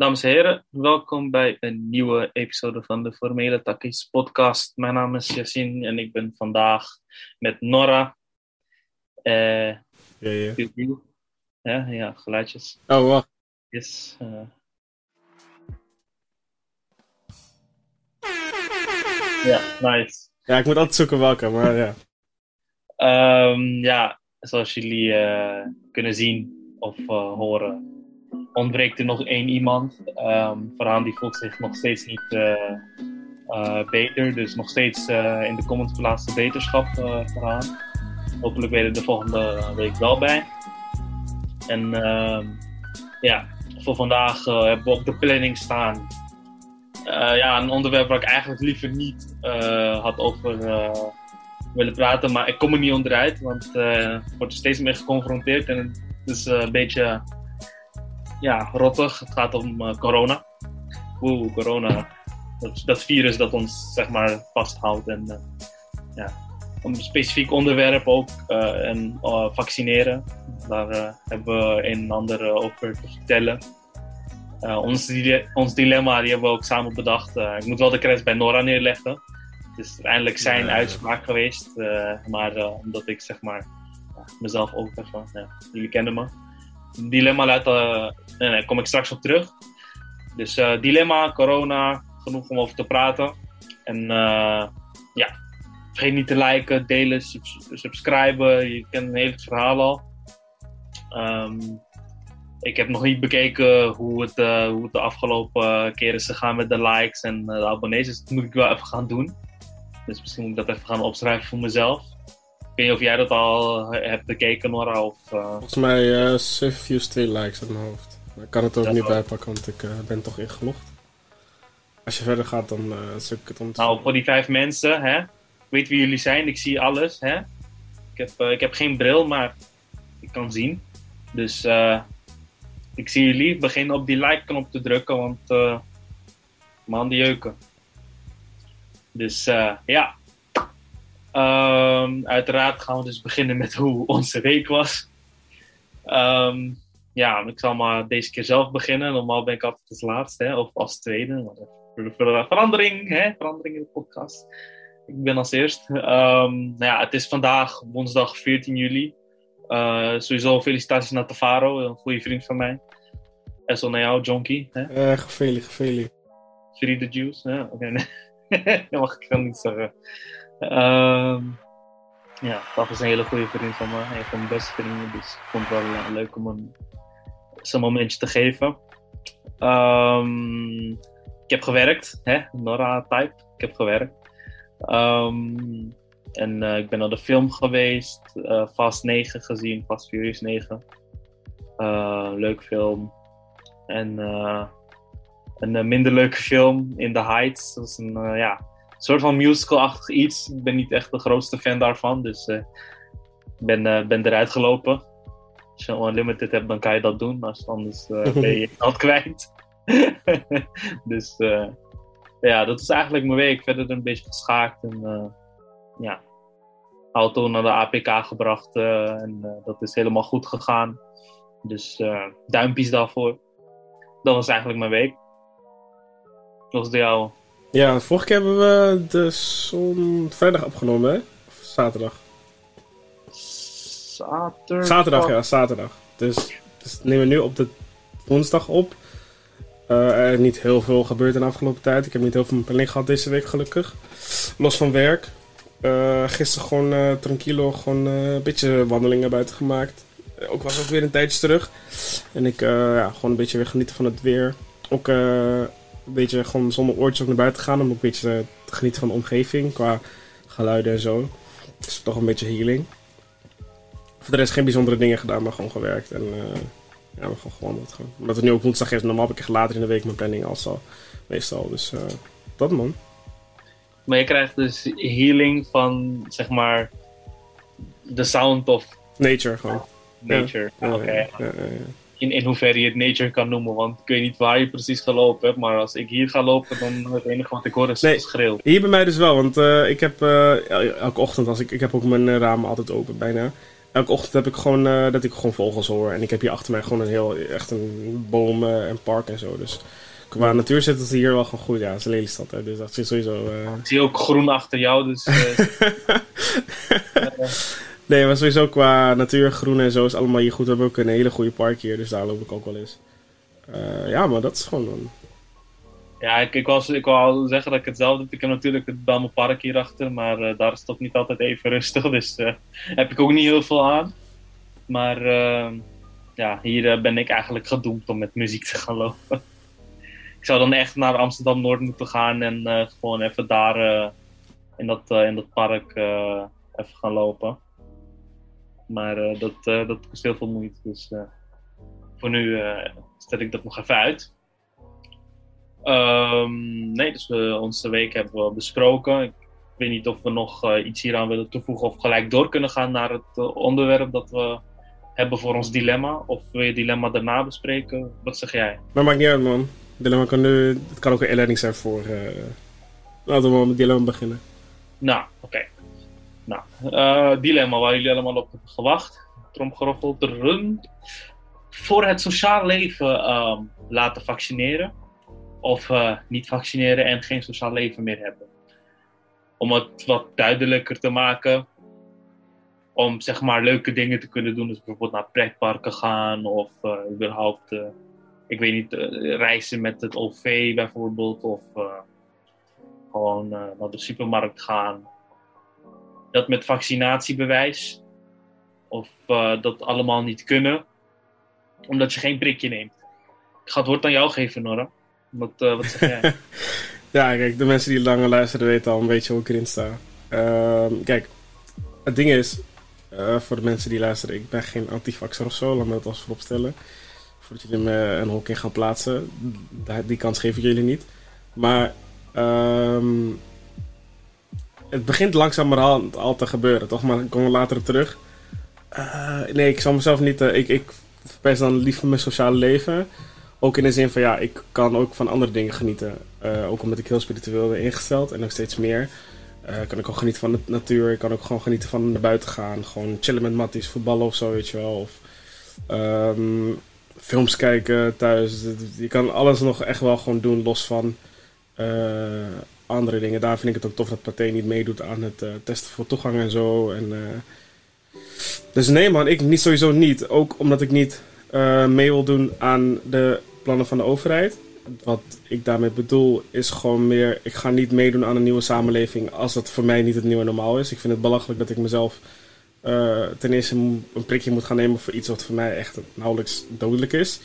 Dames en heren, welkom bij een nieuwe episode van de Formele Takkies podcast. Mijn naam is Yassine en ik ben vandaag met Nora. Eh Ja, ja. ja, ja, geluidjes. Oh, wacht. Yes. eh. Ja, nice. Ja, ik moet altijd zoeken welke, maar ja. Ehm, ja, zoals jullie eh, kunnen zien of eh, horen, ontbreekt er nog één iemand. Ehm Farhan die voelt zich nog steeds niet eh, eh, beter, dus nog steeds eh, in de comments plaatsen beterschap eh Farhan. Hopelijk ben je er de volgende week wel bij. En ehm, ja, voor vandaag hebben we op de planning staan. ja, een onderwerp waar ik eigenlijk liever niet had over willen praten, maar ik kom er niet onderuit, want ik word er steeds mee geconfronteerd en het is een beetje ja, rottig. Het gaat om eh, corona. Oeh, corona. Dat, dat virus dat ons zeg maar vasthoudt en eh, ja, een specifiek onderwerp ook eh, en vaccineren. Daar hebben we een en ander over te vertellen. Ons, dile- ons dilemma die hebben we ook samen bedacht. Ik moet wel de credits bij Nora neerleggen. Het is uiteindelijk zijn Ja. uitspraak geweest. maar omdat ik zeg maar mezelf ook even, ja, jullie kennen me. Dilemma luidt, eh, nee, nee, daar kom ik straks op terug. Dus eh, dilemma, corona, genoeg om over te praten. En eh, ja, vergeet niet te liken, delen, subs- subscriben. Je kent een hele verhaal al. Ehm, ik heb nog niet bekeken hoe het, hoe de afgelopen keer is gegaan met de likes en de abonnees. Dus dat moet ik wel even gaan doen. Dus misschien moet ik dat even gaan opschrijven voor mezelf. Ik weet niet of jij dat al eh, hebt bekeken, Nora. Of, eh, Volgens mij 7 views, 2 likes uit mijn hoofd. Ik kan het ook niet bijpakken, want ik ben toch ingelogd. Als je verder gaat, dan zoek ik het om te Nou, voor die vijf mensen, hè? Ik weet wie jullie zijn, ik zie alles, hè? Ik heb, ik heb geen bril, maar ik kan zien. Dus ik zie jullie. Begin op die like-knop te drukken, want eh mijn handen jeuken. Dus ja. Ehm, uiteraard gaan we dus beginnen met hoe onze week was. Ehm, ja, ik zal maar deze keer zelf beginnen. Normaal ben ik altijd als laatste, hè? of als tweede. Maar dat- verandering, hè? verandering in de podcast. Ik ben als eerst. Ehm, nou ja, het is vandaag woensdag 14 juli. Eh, sowieso felicitaties naar Tavaro, een goede vriend van mij. En zo naar jou, Jonky. Hè? Eh. Free the Juice. Ja, oké. nee. dat mag ik dan niet zeggen. Ehm, ja, Taf is een hele goede vriend van me. Een van mijn beste vrienden. Dus ik vond het wel eh, leuk om hem zo'n momentje te geven. Ehm, ik heb gewerkt. Hè? Nora Type. Ik heb gewerkt. Ehm, en eh, ik ben naar de film geweest. eh Fast 9 gezien. Fast Furious 9. Eh, leuk film. En een minder leuke film, In the Heights. Dat is een ja, soort van musical-achtig iets. Ik ben niet echt de grootste fan daarvan, dus eh, ik ben, eh, ben eruit gelopen. Als je Unlimited hebt, dan kan je dat doen. Als anders eh, ben je geld kwijt. dus eh, ja, dat is eigenlijk mijn week. Verder een beetje geschaakt en eh, ja, auto naar de APK gebracht. eh, en eh, dat is helemaal goed gegaan. Dus eh, duimpjes daarvoor. Dat was eigenlijk mijn week. Was de jouw? Ja, vorige keer hebben we de zon... vrijdag opgenomen, hè? Of zaterdag? Zaterdag. Zaterdag, ja, zaterdag. Dus, dus nemen we nu op de woensdag op. Eh, er is niet heel veel gebeurd in de afgelopen tijd. Ik heb niet heel veel planning gehad deze week, gelukkig. Los van werk. Eh, gisteren gewoon eh, tranquilo, gewoon een beetje wandelingen buiten gemaakt. Ook was ook weer een tijdje terug. En ik ja, gewoon een beetje weer genieten van het weer. Ook een beetje gewoon zonder oortjes ook naar buiten gaan. Om ook een beetje eh, te genieten van de omgeving qua geluiden en zo. Dus toch een beetje healing. Voor de rest geen bijzondere dingen gedaan, maar gewoon gewerkt. En eh, ja, we gewoon gewandeld. Gewoon. Omdat het nu ook woensdag is, normaal heb ik echt later in de week mijn planning als al. Meestal, dus eh, dat man. Maar je krijgt dus healing van, zeg maar, the sound of Nature gewoon. nature. Ja, Oké. In, in hoeverre je het nature kan noemen. Want ik weet niet waar je precies gelopen hebt. Maar als ik hier ga lopen, dan het enige wat ik hoor is Nee. geschreeuw. Hier bij mij dus wel, want eh, ik heb eh, el- elke ochtend, als ik, ik heb ook mijn eh, ramen altijd open bijna. elke ochtend heb ik gewoon dat ik gewoon vogels hoor. En ik heb hier achter mij gewoon een heel, echt een bomen en park en zo. Dus qua natuur zit het hier wel gewoon goed. Ja, het is een Lelystad, hè, dus dat is sowieso... Ik zie ook groen achter jou, dus... nee, maar sowieso qua natuur, groen en zo is allemaal hier goed. We hebben ook een hele goede park hier, dus daar loop ik ook wel eens. ja, maar dat is gewoon... Ja, ik, ik, was, ik wou zeggen dat ik hetzelfde. Ik heb natuurlijk het Belme Park hierachter, maar uh, daar is het toch niet altijd even rustig. Dus uh, heb ik ook niet heel veel aan. Maar uh, ja, hier ben ik eigenlijk gedoemd om met muziek te gaan lopen. ik zou dan echt naar Amsterdam Noord moeten gaan en gewoon even daar in, dat, in dat park even gaan lopen. Maar dat, dat kost heel veel moeite. Dus voor nu stel ik dat nog even uit. Um, nee, dus we, onze week hebben we besproken. Ik weet niet of we nog uh, iets hieraan willen toevoegen of gelijk door kunnen gaan naar het uh, onderwerp dat we hebben voor ons dilemma. Of wil je dilemma daarna bespreken? Wat zeg jij? Maar maakt niet uit, man. Dilemma kan nu, het kan ook een inleiding zijn voor. Uh, laten we met het dilemma beginnen. Nou, oké. Okay. Nou, dilemma waar jullie allemaal op hebben gewacht. Tromgeroffel, run. Voor het sociaal leven um, laten vaccineren of uh, niet vaccineren en geen sociaal leven meer hebben. Om het wat duidelijker te maken. Om zeg maar leuke dingen te kunnen doen. Dus bijvoorbeeld naar pretparken gaan of uh, überhaupt, ik weet niet, reizen met het OV bijvoorbeeld. Of gewoon naar de supermarkt gaan. Dat met vaccinatiebewijs. Of dat allemaal niet kunnen. Omdat je geen prikje neemt. Ik ga het woord aan jou geven, Nora. Wat, uh, wat zeg jij? ja, kijk, de mensen die langer luisteren weten al een beetje hoe ik erin sta. Uh, kijk, het ding is, uh, voor de mensen die luisteren, ik ben geen antifaxer of zo, laat me dat als vooropstellen. Voordat jullie me een hok in gaan plaatsen, die kans geef ik jullie niet. Maar um, het begint langzamerhand al te gebeuren, toch? Maar ik kom er later op terug. Uh, nee, ik zal mezelf niet. Uh, ik, ik verpest dan liever mijn sociale leven. Ook in de zin van ja, ik kan ook van andere dingen genieten. Uh, ook omdat ik heel spiritueel ben ingesteld en nog steeds meer. Kan ik ook genieten van de natuur. Ik kan ook gewoon genieten van naar buiten gaan. Gewoon chillen met matties, voetballen of zo, weet je wel. Of um, films kijken thuis. Je kan alles nog echt wel gewoon doen, los van andere dingen. Daar vind ik het ook tof dat Pathé niet meedoet aan het testen voor toegang en zo. En, dus nee man, ik niet sowieso niet. Ook omdat ik niet mee wil doen aan de plannen van de overheid. Wat ik daarmee bedoel is gewoon meer, ik ga niet meedoen aan een nieuwe samenleving als dat voor mij niet het nieuwe normaal is. Ik vind het belachelijk dat ik mezelf ten eerste een prikje moet gaan nemen voor iets wat voor mij echt nauwelijks dodelijk is.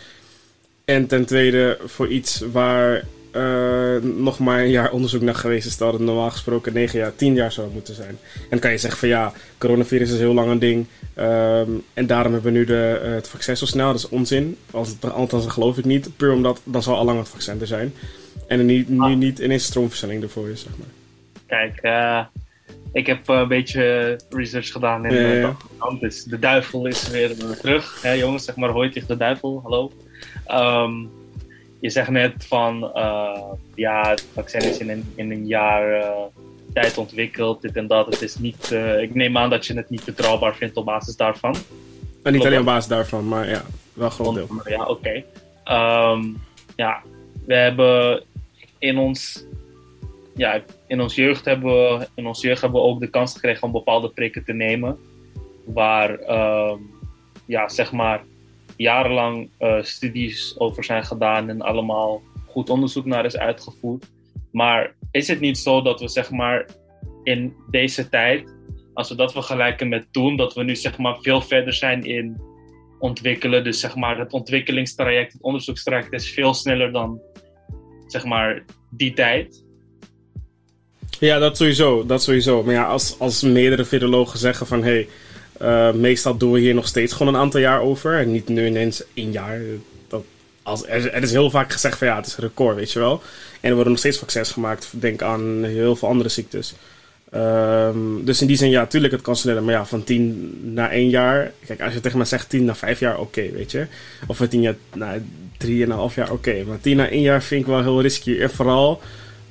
En ten tweede voor iets waar nog maar een jaar onderzoek naar geweest is dat het normaal gesproken 9 jaar, 10 jaar zou moeten zijn. En dan kan je zeggen van ja, coronavirus is heel lang een ding. Um, en daarom hebben we nu de, uh, het vaccin zo snel. Dat is onzin. Als het, althans, dat geloof ik niet. Puur omdat dan zal al lang het vaccin er zijn. En er niet, nu ah. niet ineens stroomversnelling ervoor is, zeg maar. Kijk, uh, ik heb een beetje research gedaan in ja, ja. Dus de duivel is weer terug. Hè, jongens, zeg maar hoi tegen de duivel. Hallo. Um, je zegt net van, uh, ja, het vaccin is in een, in een jaar uh, tijd ontwikkeld, dit en dat. Het is niet, uh, ik neem aan dat je het niet betrouwbaar vindt op basis daarvan. En niet alleen op basis daarvan, maar ja, wel groot deel. Ja, oké. Okay. Um, ja, we hebben in ons, ja, in ons jeugd hebben we, in ons jeugd hebben we ook de kans gekregen om bepaalde prikken te nemen. Waar, um, ja, zeg maar, jarenlang uh, studies over zijn gedaan en allemaal goed onderzoek naar is uitgevoerd. Maar is het niet zo dat we zeg maar in deze tijd, als we dat vergelijken met toen, dat we nu zeg maar veel verder zijn in ontwikkelen. Dus zeg maar het ontwikkelingstraject, het onderzoekstraject is veel sneller dan zeg maar die tijd. Ja, dat sowieso. Dat sowieso. Maar ja, als, als meerdere virologen zeggen van hé, hey, uh, meestal doen we hier nog steeds gewoon een aantal jaar over. En niet nu ineens één jaar. Dat, als, er, is heel vaak gezegd van ja, het is een record, weet je wel. En er worden nog steeds vaccins gemaakt. Denk aan heel veel andere ziektes. Um, dus in die zin, ja, tuurlijk, het kan sneller. Maar ja, van tien naar één jaar. Kijk, als je tegen mij zegt tien naar vijf jaar, oké, weet je. Of van tien jaar naar drie en een half jaar, oké. Maar tien naar één jaar vind ik wel heel risky. En vooral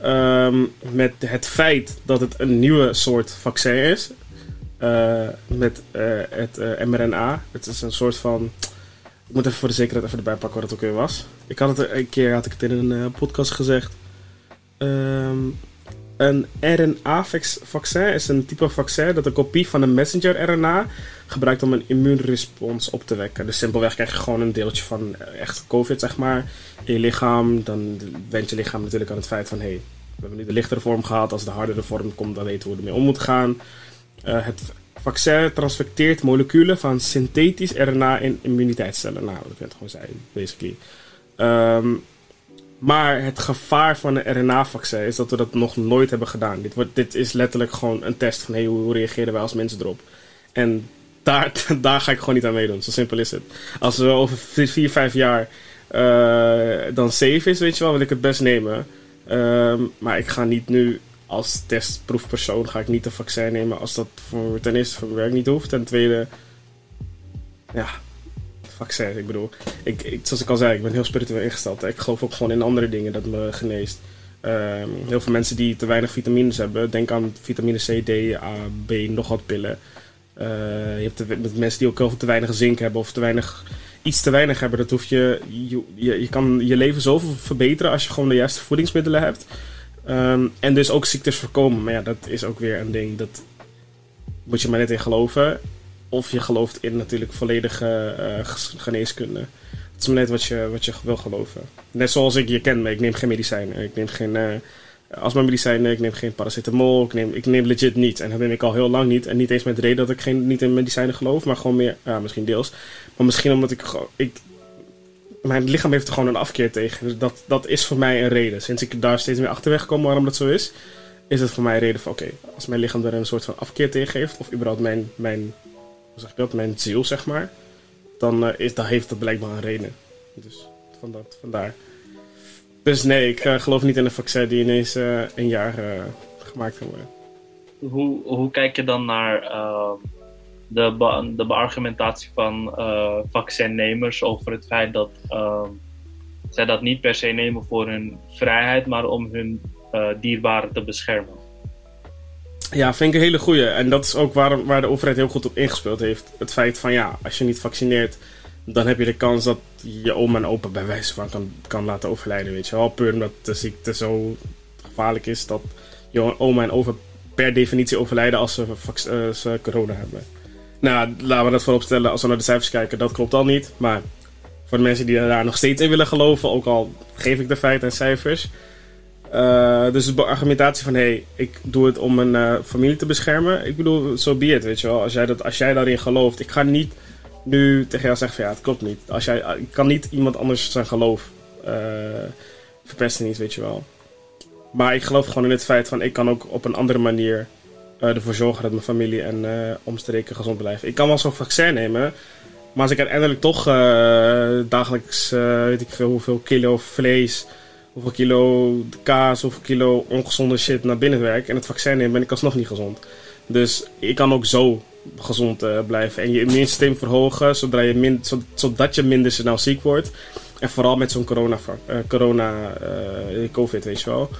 um, met het feit dat het een nieuwe soort vaccin is. Met het mRNA. Het is een soort van. Ik moet even voor de zekerheid even erbij pakken wat het ook weer was. Ik had het een keer had ik het in een podcast gezegd. Ehm, een RNA-vaccin is een type vaccin dat een kopie van een messenger-RNA gebruikt om een immuunrespons op te wekken. Dus simpelweg krijg je gewoon een deeltje van echt COVID, zeg maar, in je lichaam. Dan went je lichaam natuurlijk aan het feit van, hé, hey, we hebben nu de lichtere vorm gehad. Als de hardere vorm komt, dan weten we hoe we ermee om moeten gaan. Uh, het vaccin transfecteert moleculen van synthetisch RNA in immuniteitscellen. Nou, dat kan het gewoon zijn, basically. Um, maar het gevaar van een RNA-vaccin is dat we dat nog nooit hebben gedaan. Dit, wordt, dit is letterlijk gewoon een test van hey, hoe reageren wij als mensen erop. En daar, daar ga ik gewoon niet aan meedoen. Zo simpel is het. Als we over 4, 5 jaar uh, dan safe is, weet je wel, wil ik het best nemen. Uh, maar ik ga niet nu als testproefpersoon ga ik niet een vaccin nemen als dat voor ten eerste voor mijn werk niet hoeft. Ten tweede, ja, vaccin. Ik bedoel, ik, ik, zoals ik al zei, ik ben heel spiritueel ingesteld. Ik geloof ook gewoon in andere dingen dat me geneest. Um, heel veel mensen die te weinig vitamines hebben, denk aan vitamine C, D, A, B, nog wat pillen. Uh, je hebt met mensen die ook heel veel te weinig zink hebben of te weinig, iets te weinig hebben. Dat hoef je, je, je, je kan je leven zoveel verbeteren als je gewoon de juiste voedingsmiddelen hebt. Um, en dus ook ziektes voorkomen. Maar ja, dat is ook weer een ding. Dat moet je maar net in geloven. Of je gelooft in natuurlijk volledige uh, geneeskunde. Het is maar net wat je, wat je wil geloven. Net zoals ik je ken, ik neem geen medicijnen. Ik neem geen uh, astma-medicijnen, ik neem geen paracetamol. Ik neem, ik neem legit niet. En dat neem ik al heel lang niet. En niet eens met de reden dat ik geen, niet in medicijnen geloof, maar gewoon meer, ja, misschien deels. Maar misschien omdat ik. Ik, mijn lichaam heeft er gewoon een afkeer tegen. Dus dat, dat is voor mij een reden. Sinds ik daar steeds meer achterweg kom waarom dat zo is, is het voor mij een reden van: oké, als mijn lichaam er een soort van afkeer tegen heeft, of überhaupt mijn, mijn zeg dat, mijn ziel, zeg maar, dan, uh, is, dan heeft dat blijkbaar een reden. Dus van dat, vandaar. Dus nee, ik uh, geloof niet in een vaccin die ineens uh, een jaar gemaakt kan worden. Hoe, hoe kijk je dan naar de, de beargumentatie van vaccinnemers over het feit dat zij dat niet per se nemen voor hun vrijheid, maar om hun dierbaren te beschermen? Ja, vind ik een hele goeie. En dat is ook waar, waar de overheid heel goed op ingespeeld heeft. Het feit van ja, als je niet vaccineert, dan heb je de kans dat je oma en opa bij wijze van kan, kan laten overlijden. Weet je wel, puur omdat de ziekte zo gevaarlijk is dat je oma en opa per definitie overlijden als ze, uh, ze corona hebben. Nou, laten we dat voorop stellen. Als we naar de cijfers kijken, dat klopt al niet. Maar voor de mensen die daar nog steeds in willen geloven, ook al geef ik de feiten en cijfers uh, dus de argumentatie van, hé, hey, ik doe het om mijn uh, familie te beschermen. Ik bedoel, zo so be it, weet je wel. Als jij, dat, als jij daarin gelooft. Ik ga niet nu tegen jou zeggen van, ja, het klopt niet. Als jij, ik kan niet iemand anders zijn geloof uh, verpesten niet, weet je wel. Maar ik geloof gewoon in het feit van, ik kan ook op een andere manier ervoor zorgen dat mijn familie en omstreken gezond blijven. Ik kan wel zo'n vaccin nemen... Maar als ik uiteindelijk toch dagelijks, weet ik veel hoeveel kilo vlees hoeveel kilo kaas, hoeveel kilo ongezonde shit naar binnen werk. En het vaccin neem ben ik alsnog niet gezond. Dus ik kan ook zo gezond blijven. En je immuunsysteem verhogen je zodat je minder snel ziek wordt. En vooral met zo'n corona, corona COVID, weet je wel.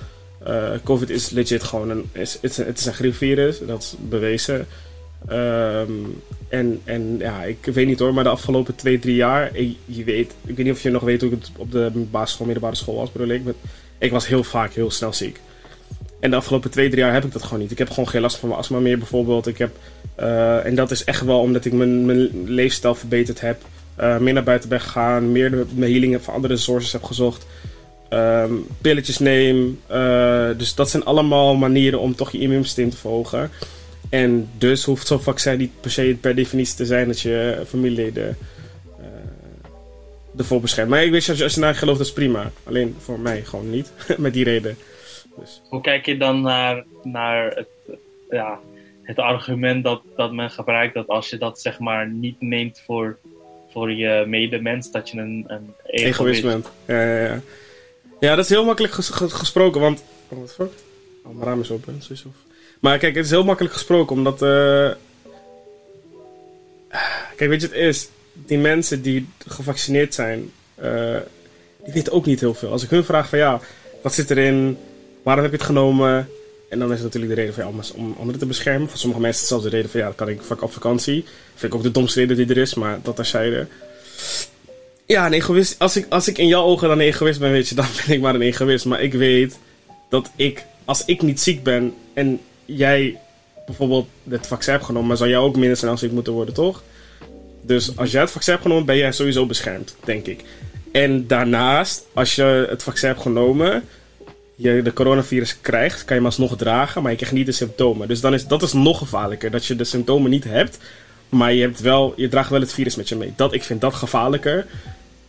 COVID is legit gewoon een, is, het, is, een griepvirus, dat is bewezen. Um, en, en ja, ik weet niet hoor, maar de afgelopen twee, drie jaar, ik, je weet, ik weet niet of je nog weet hoe het op de basisschool, middelbare school was, bedoel ik. ik was heel vaak heel snel ziek. En de afgelopen twee, drie jaar heb ik dat gewoon niet. Ik heb gewoon geen last van mijn astma meer bijvoorbeeld. Ik heb, uh, en dat is echt wel omdat ik mijn, mijn leefstijl verbeterd heb. Uh, meer naar buiten ben gegaan, meer de, mijn healing van andere sources heb gezocht. Um, pilletjes neem. Uh, dus dat zijn allemaal manieren om toch je immuunsysteem te verhogen. En dus hoeft zo'n vaccin niet per se per definitie te zijn dat je familieleden uh, ervoor beschermt. Maar ik weet, als je, als je naar gelooft, dat is prima. Alleen voor mij gewoon niet. Met die reden. Dus. Hoe kijk je dan naar, naar het, ja, het argument dat, dat men gebruikt dat als je dat zeg maar niet neemt voor, voor je medemens, dat je een, een egoïst bent? Ja, ja, ja. Ja, dat is heel makkelijk gesproken, want. Oh, wat fuck? Oh, mijn raam is open, sowieso. Maar kijk, het is heel makkelijk gesproken, omdat... Uh... Kijk, weet je, het is... Die mensen die gevaccineerd zijn, uh, die weten ook niet heel veel. Als ik hun vraag van, ja, wat zit erin? Waarom heb je het genomen? En dan is het natuurlijk de reden van, om, anderen te beschermen. Voor sommige mensen is het zelfs de reden van, ja, dan kan ik op vakantie. Vind ik ook de domste reden die er is, maar dat terzijde. Ja, een egoïst. Als ik, als ik in jouw ogen dan een egoïst ben, weet je, dan ben ik maar een egoïst. Maar ik weet dat ik, als ik niet ziek ben en jij bijvoorbeeld het vaccin hebt genomen, maar zou jij ook minder snel ziek moeten worden, toch? Dus als jij het vaccin hebt genomen, ben jij sowieso beschermd, denk ik. En daarnaast, als je het vaccin hebt genomen, je de coronavirus krijgt, kan je hem alsnog dragen, maar je krijgt niet de symptomen. Dus dan is, dat is nog gevaarlijker, dat je de symptomen niet hebt, maar je, hebt wel, je draagt wel het virus met je mee. Dat, ik vind dat gevaarlijker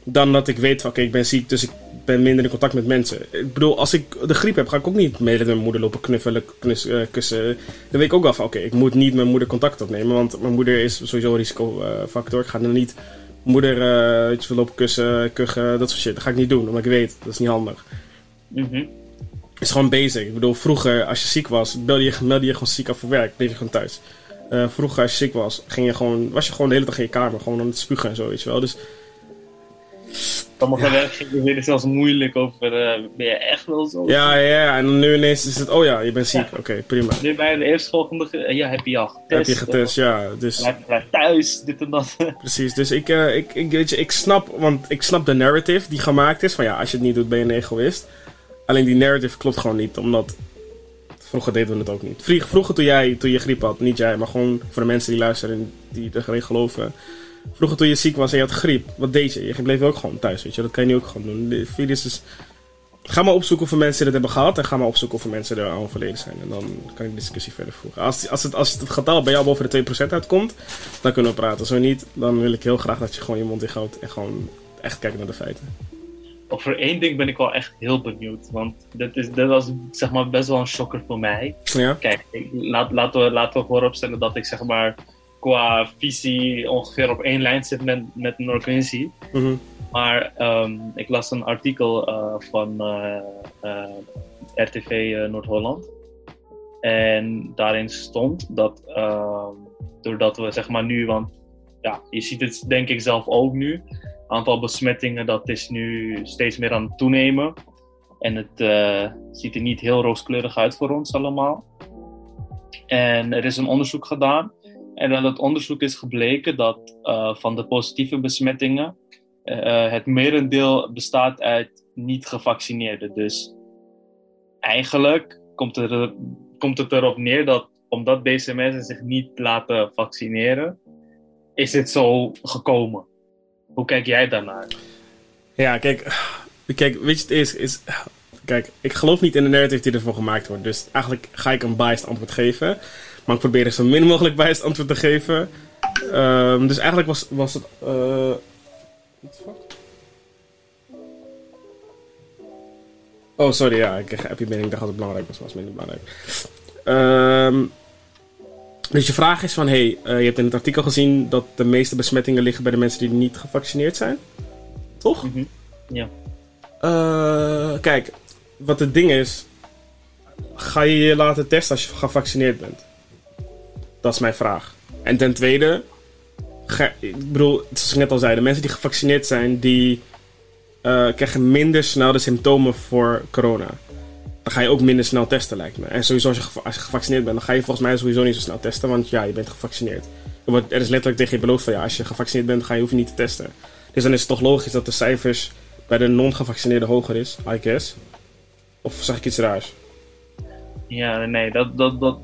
dan dat ik weet van oké, ik ben ziek, dus ik ben minder in contact met mensen. Ik bedoel, als ik de griep heb, ga ik ook niet mee met mijn moeder lopen knuffelen, knus, uh, kussen. Dan weet ik ook wel van oké, ik moet niet mijn moeder contact opnemen, want mijn moeder is sowieso een risicofactor. Ik ga dan niet moeder uh, lopen kussen, kuchen, dat soort shit. Dat ga ik niet doen, omdat ik weet, dat is niet handig. Het is gewoon basic. Ik bedoel, vroeger als je ziek was, belde je, meldde je gewoon ziek af voor werk, bleef je gewoon thuis. Uh, vroeger als je ziek was, ging je gewoon, was je gewoon de hele dag in je kamer, gewoon aan het spugen en zo, weet je wel. Dus Sommige ja. werkgevers vinden zelfs moeilijk over, uh, ben je echt wel zo? Ja, ja, en nu ineens is het, oh ja, je bent ziek, ja. oké, okay, prima. Nu bij de eerstvolgende, ja, heb je al getest. Heb je getest, ja. Dus... Blijf, blijf thuis, dit en dat. Precies, dus ik, uh, ik, ik, weet je, ik snap, want ik snap de narrative die gemaakt is, van ja, als je het niet doet, ben je een egoïst. Alleen die narrative klopt gewoon niet, omdat vroeger deden we het ook niet. Vroeger toen jij, toen je griep had, niet jij, maar gewoon voor de mensen die luisteren en die erin geloven Vroeger toen je ziek was en je had griep, wat deed je? Je bleef ook gewoon thuis, weet je. Dat kan je nu ook gewoon doen. De virus is... Ga maar opzoeken of mensen dit hebben gehad. En ga maar opzoeken of mensen er aan overleden zijn. En dan kan ik de discussie verder voeren. Als, als, het, als het getal bij jou boven de 2% uitkomt, dan kunnen we praten. Zo niet, dan wil ik heel graag dat je gewoon je mond dicht houdt. En gewoon echt kijkt naar de feiten. Over één ding ben ik wel echt heel benieuwd. Want dat, is, dat was zeg maar best wel een shocker voor mij. Ja? Kijk, ik, laat, laten, we, laten we vooropstellen dat ik zeg maar qua visie ongeveer op één lijn zit met, met Noord-Quincy. Mm Maar um, ik las een artikel uh, van uh, uh, RTV Noord-Holland. En daarin stond dat ehm, doordat we zeg maar nu, want ja, je ziet het denk ik zelf ook nu. Aantal besmettingen dat is nu steeds meer aan het toenemen. En het ziet er niet heel rooskleurig uit voor ons allemaal. En er is een onderzoek gedaan en uit het onderzoek is gebleken dat uh, van de positieve besmettingen uh, het merendeel bestaat uit niet gevaccineerden. Dus eigenlijk komt, komt het erop neer dat omdat mensen zich niet laten vaccineren, is het zo gekomen. Hoe kijk jij daarnaar? Ja, kijk, kijk weet je, het is, is. Kijk, ik geloof niet in de narrative die ervoor gemaakt wordt. Dus eigenlijk ga ik een biased antwoord geven. Maar ik probeer er zo min mogelijk bij het antwoord te geven. Um, dus eigenlijk was, was het. Uh, Oh, sorry, ja, ik heb je mening. Ik dacht dat het belangrijk was, maar was minder belangrijk. Um, dus je vraag is van, hey, uh, je hebt in het artikel gezien dat de meeste besmettingen liggen bij de mensen die niet gevaccineerd zijn. Toch? Mm -hmm. Ja. Uh, kijk, wat het ding is, ga je je laten testen als je gevaccineerd bent? Dat is mijn vraag. En ten tweede, ik bedoel, zoals ik net al zei, de mensen die gevaccineerd zijn, die uh, krijgen minder snel de symptomen voor corona. Dan ga je ook minder snel testen, lijkt me. En sowieso als je, als je gevaccineerd bent, dan ga je volgens mij sowieso niet zo snel testen, want ja, je bent gevaccineerd. Er is letterlijk tegen je beloofd van ja, als je gevaccineerd bent, ga je, hoef je niet te testen. Dus dan is het toch logisch dat de cijfers bij de non-gevaccineerden hoger is, I guess. Of zeg ik iets raars? Ja, nee, dat, dat, dat,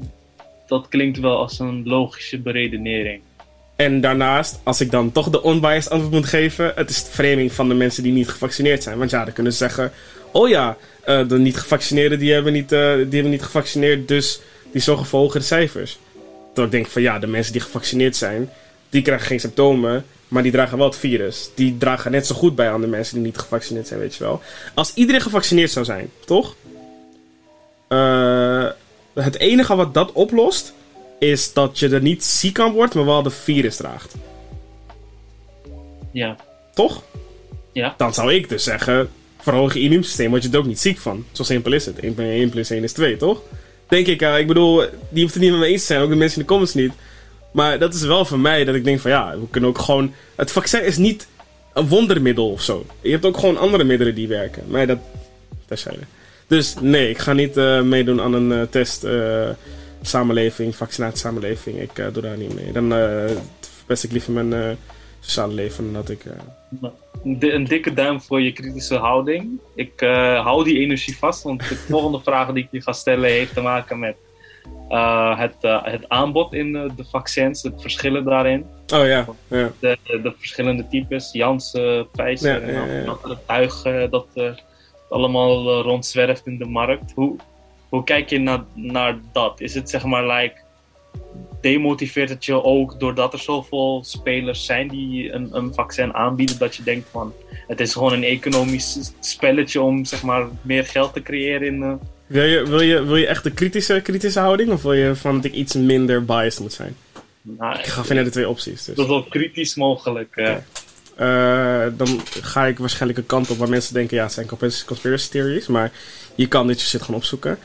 dat klinkt wel als een logische beredenering. En daarnaast, als ik dan toch de unbiased antwoord moet geven, het is de framing van de mensen die niet gevaccineerd zijn. Want ja, dan kunnen ze zeggen: oh ja, uh, de niet gevaccineerden die hebben niet, uh, die hebben niet gevaccineerd, dus die zorgen voor hogere cijfers. Terwijl ik denk van ja, de mensen die gevaccineerd zijn, die krijgen geen symptomen, maar die dragen wel het virus. Die dragen net zo goed bij aan de mensen die niet gevaccineerd zijn, weet je wel. Als iedereen gevaccineerd zou zijn, toch? Uh, het enige wat dat oplost, is dat je er niet ziek aan wordt, maar wel de virus draagt. Ja. Toch? Ja. Dan zou ik dus zeggen, verhoog je immuunsysteem, word je er ook niet ziek van. Zo simpel is het. 1 plus 1 plus 1 is 2, toch? Denk ik, uh, ik bedoel, die hoeft het niet met me eens te zijn, ook de mensen in de comments niet. Maar dat is wel voor mij dat ik denk van ja, we kunnen ook gewoon... Het vaccin is niet een wondermiddel of zo. Je hebt ook gewoon andere middelen die werken. Maar dat... Terzijde. Dus nee, ik ga niet uh, meedoen aan een uh, test uh, samenleving, vaccinatiesamenleving. Ik doe daar niet mee. Dan verpest ik liever mijn sociale leven dan dat ik... De, een dikke duim voor je kritische houding. Ik hou die energie vast, want de volgende vraag die ik je ga stellen heeft te maken met het, het aanbod in de vaccins, het verschillen daarin. Oh ja, ja. De, de, verschillende types, Janssen, Pfizer ja, en ja, het tuig dat allemaal uh, rondzwerft in de markt. Hoe, hoe kijk je naar, naar dat? Is het zeg maar like demotiveert het je ook doordat er zoveel spelers zijn die een, een vaccin aanbieden, dat je denkt van het is gewoon een economisch spelletje om zeg maar meer geld te creëren in. Uh... Wil, je, wil, je, wil je echt de kritische, kritische houding of wil je van dat ik iets minder biased moet zijn? Nou, ik gaf je net de twee opties. Dus. Zo kritisch mogelijk. Uh. Uh, dan ga ik waarschijnlijk een kant op waar mensen denken: ja, het zijn conspiracy theories. Maar je kan dit shit gewoon opzoeken.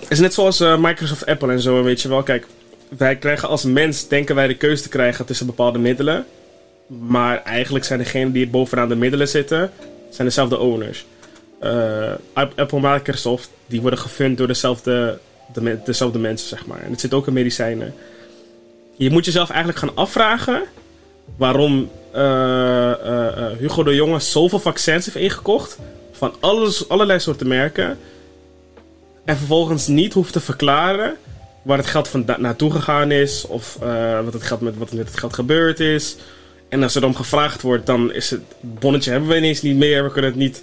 Het is net zoals uh, Microsoft, Apple en zo. Weet je wel, kijk, wij krijgen als mens, denken wij de keuze te krijgen tussen bepaalde middelen. Maar eigenlijk zijn degenen die bovenaan de middelen zitten, zijn dezelfde owners. Uh, Apple, Microsoft, die worden gefund door dezelfde, de, dezelfde mensen, zeg maar. En het zit ook in medicijnen. Je moet jezelf eigenlijk gaan afvragen waarom Hugo de Jonge zoveel vaccins heeft ingekocht. Van alles, allerlei soorten merken. En vervolgens niet hoeft te verklaren waar het geld van naartoe gegaan is. Of wat, het geld met, wat met het geld gebeurd is. En als er dan gevraagd wordt, dan is het bonnetje hebben we ineens niet meer. We kunnen het niet,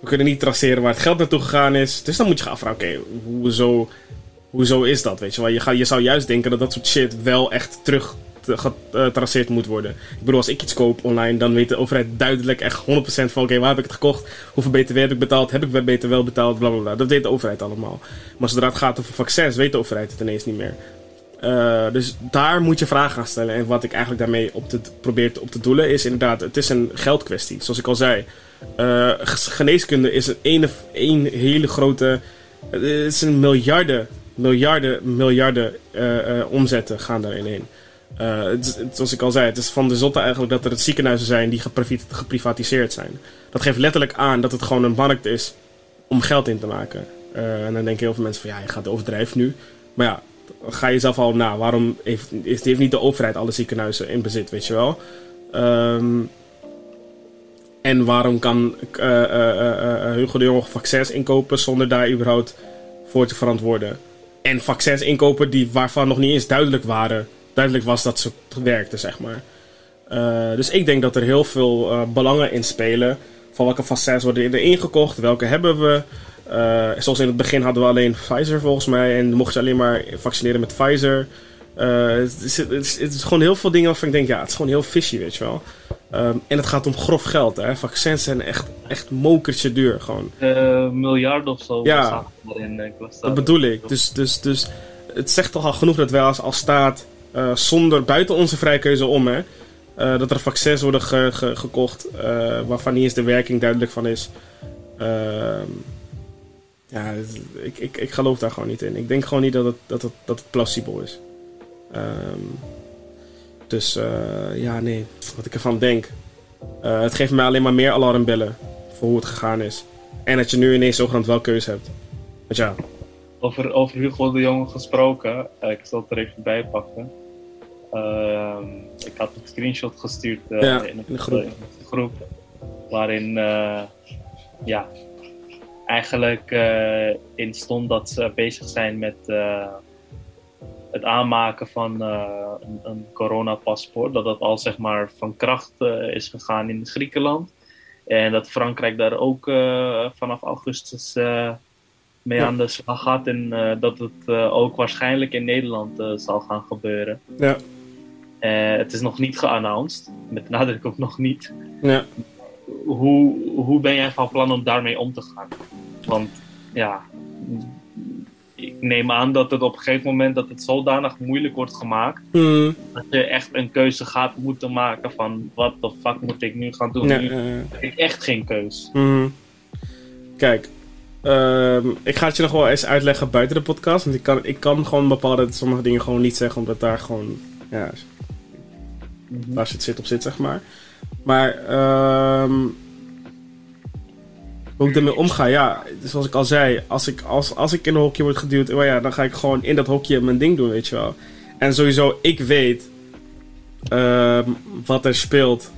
we kunnen niet traceren waar het geld naartoe gegaan is. Dus dan moet je gaan afvragen, oké, okay, hoezo, hoezo is dat? Weet je wel? Je, ga, je zou juist denken dat dat soort shit wel echt terug getraceerd moet worden. Ik bedoel, als ik iets koop online, dan weet de overheid duidelijk echt 100% van oké, waar heb ik het gekocht? Hoeveel BTW heb ik betaald? Heb ik BTW wel betaald? Blablabla. Dat weet de overheid allemaal. Maar zodra het gaat over vaccins, weet de overheid het ineens niet meer. Uh, dus daar moet je vragen gaan stellen. En wat ik eigenlijk daarmee op probeer op te doelen is inderdaad, het is een geldkwestie. Zoals ik al zei, uh, geneeskunde is een, een, hele grote. Het is een miljarden, miljarden, miljarden omzetten gaan daarin heen. Uh, het, zoals ik al zei, het is van de zotte eigenlijk dat er het ziekenhuizen zijn die geprivatiseerd zijn. Dat geeft letterlijk aan dat het gewoon een markt is om geld in te maken. Uh, en dan denken heel veel mensen van ja, je gaat overdrijven nu. Maar ja, ga je zelf al na. Waarom heeft, heeft niet de overheid alle ziekenhuizen in bezit, weet je wel? Um, en waarom kan uh, Hugo de Jonge vaccins inkopen zonder daar überhaupt voor te verantwoorden? En vaccins inkopen die, waarvan nog niet eens duidelijk waren duidelijk was dat ze werkte, zeg maar. Uh, dus ik denk dat er heel veel uh, belangen in spelen. Van welke vaccins worden er ingekocht, welke hebben we. Uh, zoals in het begin hadden we alleen Pfizer volgens mij. En mochten ze alleen maar vaccineren met Pfizer. Het is, het, is, het, is, gewoon heel veel dingen waarvan ik denk, ja, het is gewoon heel fishy, weet je wel. Um, en het gaat om grof geld, hè. Vaccins zijn echt, echt mokertje duur, gewoon. miljarden of zo. Ja, dat bedoel ik. Dus, dus, dus het zegt toch al genoeg dat wij als, als staat uh, zonder buiten onze vrijkeuze om, hè, uh, dat er vaccins worden ge ge gekocht uh, waarvan niet eens de werking duidelijk van is. Ehm, ja, ik, ik, ik geloof daar gewoon niet in. Ik denk gewoon niet dat het, dat dat plausibel is. Um, dus ja, nee, wat ik ervan denk. het geeft mij alleen maar meer alarmbellen voor hoe het gegaan is. En dat je nu ineens zogenaamd wel keuze hebt. Want. Over, over Hugo de Jonge gesproken, ik zal het er even bij pakken. Ehm, ik had een screenshot gestuurd uh, in, de groep. groep. Waarin uh, ja, eigenlijk in stond dat ze bezig zijn met het aanmaken van een, een coronapaspoort. Dat dat al zeg maar van kracht is gegaan in Griekenland. En dat Frankrijk daar ook vanaf augustus mee aan de slag gaat. En dat het ook waarschijnlijk in Nederland zal gaan gebeuren. Ja. Uh, het is nog niet geannounced, met nadruk ook nog niet. Ja. Hoe, hoe ben jij van plan om daarmee om te gaan? Want ja, ik neem aan dat het op een gegeven moment dat het zodanig moeilijk wordt gemaakt. Mm. Dat je echt een keuze gaat moeten maken van wat de fuck moet ik nu gaan doen. Nu uh, heb ik echt geen keus. Mm. Kijk, uh, ik ga het je nog wel eens uitleggen buiten de podcast. Want ik kan, ik kan gewoon bepaalde sommige dingen gewoon niet zeggen, omdat daar gewoon. Ja, Mhm. Waar het zit op zit, zeg maar. Maar, um, hoe ik ermee omga, ja, zoals ik al zei, als ik, als, als ik in een hokje word geduwd, oh ja, dan ga ik gewoon in dat hokje mijn ding doen, weet je wel. En sowieso, ik weet ehm, wat er speelt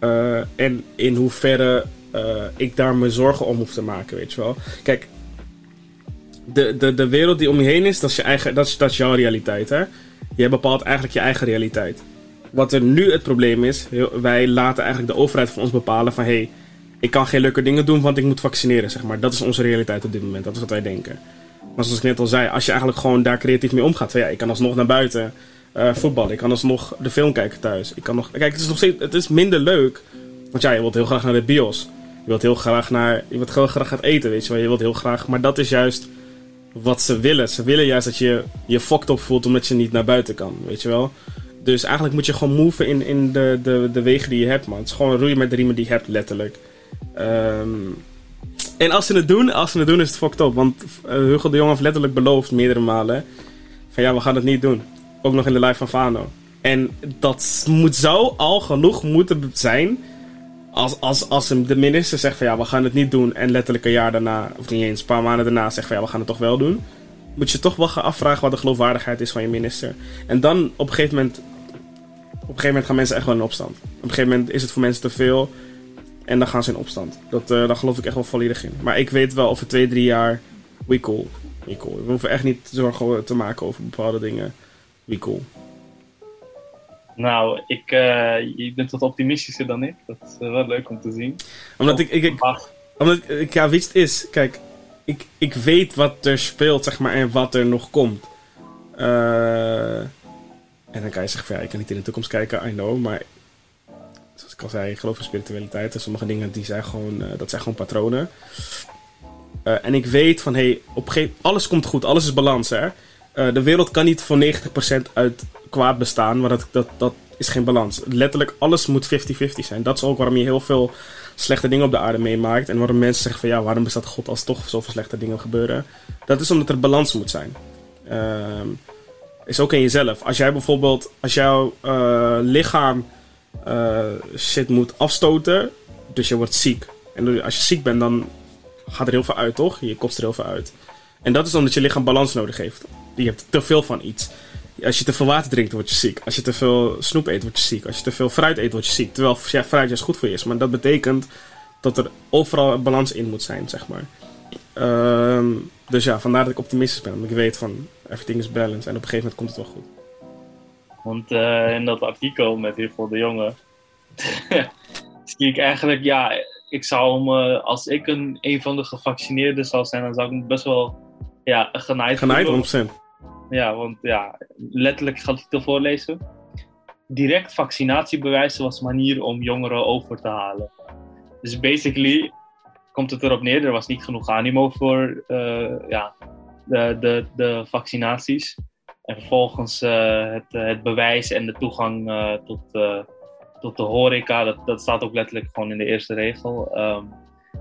uh, en in hoeverre uh, ik daar me zorgen om hoef te maken, weet je wel. Kijk, de, de, de wereld die om je heen is, dat is, je eigen, dat is, dat jouw realiteit, hè. Je bepaalt eigenlijk je eigen realiteit. Wat er nu het probleem is, wij laten eigenlijk de overheid van ons bepalen van... Hey, ik kan geen leuke dingen doen, want ik moet vaccineren, zeg maar. Dat is onze realiteit op dit moment. Dat is wat wij denken. Maar zoals ik net al zei, als je eigenlijk gewoon daar creatief mee omgaat... Van, ja, ik kan alsnog naar buiten uh, voetballen. Ik kan alsnog de film kijken thuis. Ik kan nog... Kijk, het is nog steeds... Het is minder leuk. Want ja, je wilt heel graag naar de bios. Je wilt heel graag naar... Je wilt heel graag gaan eten, weet je wel. Je wilt heel graag... Maar dat is juist wat ze willen. Ze willen juist dat je je fucked op voelt omdat je niet naar buiten kan, weet je wel. Dus eigenlijk moet je gewoon moven in, in de, de, de wegen die je hebt, man. Het is gewoon roeien met de riemen die je hebt, letterlijk. Um, en als ze het doen, als ze het doen is het fucked up. Want uh, Hugo de Jong heeft letterlijk beloofd, meerdere malen, van ja, we gaan het niet doen. Ook nog in de live van Fano. En dat moet zo al genoeg moeten zijn als, als, als de minister zegt van ja, we gaan het niet doen. En letterlijk een jaar daarna, of niet eens, een paar maanden daarna zegt van ja, we gaan het toch wel doen. Moet je toch wel gaan afvragen wat de geloofwaardigheid is van je minister. En dan op een gegeven moment, gegeven moment gaan mensen echt wel in opstand. Op een gegeven moment is het voor mensen te veel. En dan gaan ze in opstand. Dat, uh, daar geloof ik echt wel volledig in. Maar ik weet wel over twee, drie jaar, we cool. We cool. We hoeven echt niet zorgen te maken over bepaalde dingen. We cool. Nou, ik, uh, je bent wat optimistischer dan ik. Dat is uh, wel leuk om te zien. Omdat ik, ik, ik omdat ik, ja, wist is, kijk, ik, ik weet wat er speelt, zeg maar, en wat er nog komt. Uh, en dan kan je zeggen van ja, ik kan niet in de toekomst kijken, I know, maar zoals ik al zei, ik geloof in spiritualiteit. En sommige dingen die zijn gewoon, dat zijn gewoon patronen. en ik weet van hé, hey, op gegeven alles komt goed, alles is balans hè. de wereld kan niet voor 90% uit kwaad bestaan, maar dat, dat, dat is geen balans. Letterlijk alles moet 50-50 zijn. Dat is ook waarom je heel veel slechte dingen op de aarde meemaakt. En waarom mensen zeggen van ja, waarom bestaat God als toch zoveel slechte dingen gebeuren. Dat is omdat er balans moet zijn. Uh, is ook in jezelf. Als jij bijvoorbeeld, als jouw uh, lichaam uh, shit moet afstoten, dus je wordt ziek. En als je ziek bent, dan gaat er heel veel uit, toch? Je kost er heel veel uit. En dat is omdat je lichaam balans nodig heeft. Je hebt te veel van iets. Als je te veel water drinkt, word je ziek. Als je te veel snoep eet, word je ziek. Als je te veel fruit eet, word je ziek. Terwijl ja, fruit juist goed voor je is. Maar dat betekent dat er overal een balans in moet zijn, zeg maar. Um, dus ja, vandaar dat ik optimistisch ben. Omdat ik weet van, everything is balance. En op een gegeven moment komt het wel goed. Want uh, in dat artikel met Hugo de Jonge... zie ik eigenlijk, ja... Ik zou me, als ik een, een van de gevaccineerden zou zijn, dan zou ik me best wel ja, genaaid Genaaid, 100%. Ja, want ja, letterlijk gaat het te voorlezen. Direct vaccinatiebewijzen was een manier om jongeren over te halen. Dus basically komt het erop neer, er was niet genoeg animo voor uh, ja, de, de, de vaccinaties. En vervolgens uh, het, het bewijs en de toegang tot, tot de horeca, dat, dat staat ook letterlijk gewoon in de eerste regel. Um,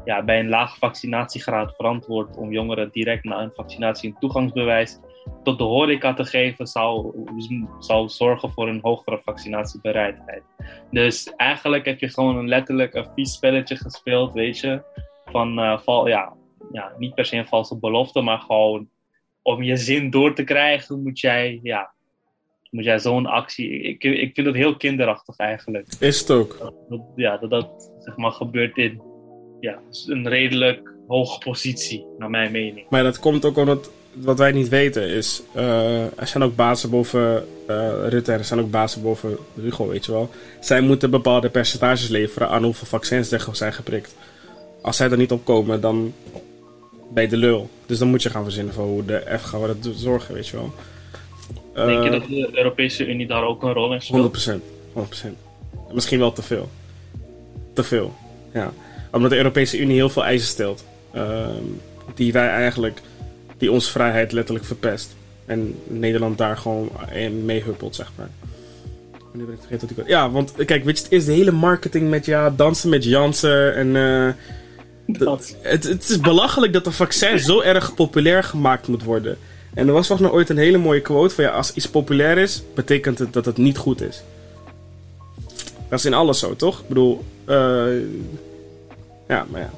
ja, bij een lage vaccinatiegraad verantwoord om jongeren direct na een vaccinatie een toegangsbewijs tot de horeca te geven, zou, zou zorgen voor een hogere vaccinatiebereidheid. Dus eigenlijk heb je gewoon een letterlijk een vies spelletje gespeeld, weet je. Van, uh, val, ja, ja, niet per se een valse belofte, maar gewoon om je zin door te krijgen, moet jij, ja, moet jij zo'n actie. Ik, ik vind het heel kinderachtig eigenlijk. Is het ook? Dat, ja, dat dat zeg maar gebeurt in ja, een redelijk hoge positie, naar mijn mening. Maar dat komt ook omdat wat wij niet weten is, uh, er zijn ook bazen boven uh, Rutte er zijn ook bazen boven Hugo, weet je wel. Zij moeten bepaalde percentages leveren aan hoeveel vaccins er zijn geprikt. Als zij er niet op komen, dan ben je de lul. Dus dan moet je gaan verzinnen van hoe de F gaan we dat zorgen, weet je wel. Denk je eh, dat de Europese Unie daar ook een rol in speelt? 100%. 100%. Misschien wel te veel. Te veel, ja. Omdat de Europese Unie heel veel eisen stelt. Ehm, die wij eigenlijk die onze vrijheid letterlijk verpest. En Nederland daar gewoon mee huppelt, zeg maar. Nu ben ik vergeten wat ik Ja, want kijk, weet je, het is de hele marketing met ja, dansen met Jansen en. Uh, dat. Het, het is belachelijk dat een vaccin zo erg populair gemaakt moet worden. En er was nog nou ooit een hele mooie quote van ja, als iets populair is, betekent het dat het niet goed is. Dat is in alles zo, toch? Ik bedoel, uh, ja, maar ja.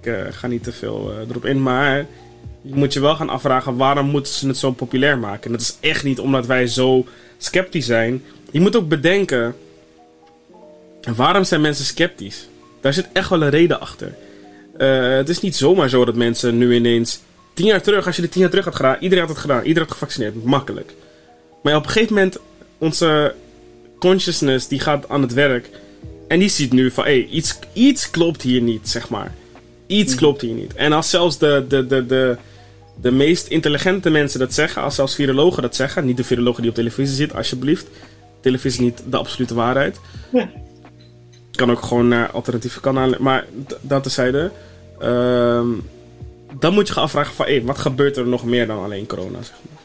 Ik eh, ga niet te veel eh, erop in, maar je moet je wel gaan afvragen waarom moeten ze het zo populair maken. En dat is echt niet omdat wij zo sceptisch zijn. Je moet ook bedenken, waarom zijn mensen sceptisch? Daar zit echt wel een reden achter. Eh, het is niet zomaar zo dat mensen nu ineens... Tien jaar terug, als je de tien jaar terug had gedaan, iedereen had het gedaan. Iedereen had gevaccineerd, makkelijk. Maar op een gegeven moment, onze consciousness die gaat aan het werk. En die ziet nu van, hé, hey, iets, iets klopt hier niet, zeg maar. Iets Mhm. klopt hier niet. En als zelfs de, de, de, de, de meest intelligente mensen dat zeggen, als zelfs virologen dat zeggen, niet de virologen die op televisie zit, alsjeblieft. Televisie is niet de absolute waarheid. Ja. Kan ook gewoon naar alternatieve kanalen, maar dat tezijde. Ehm dan moet je gaan afvragen van, wat gebeurt er nog meer dan alleen corona, zeg maar.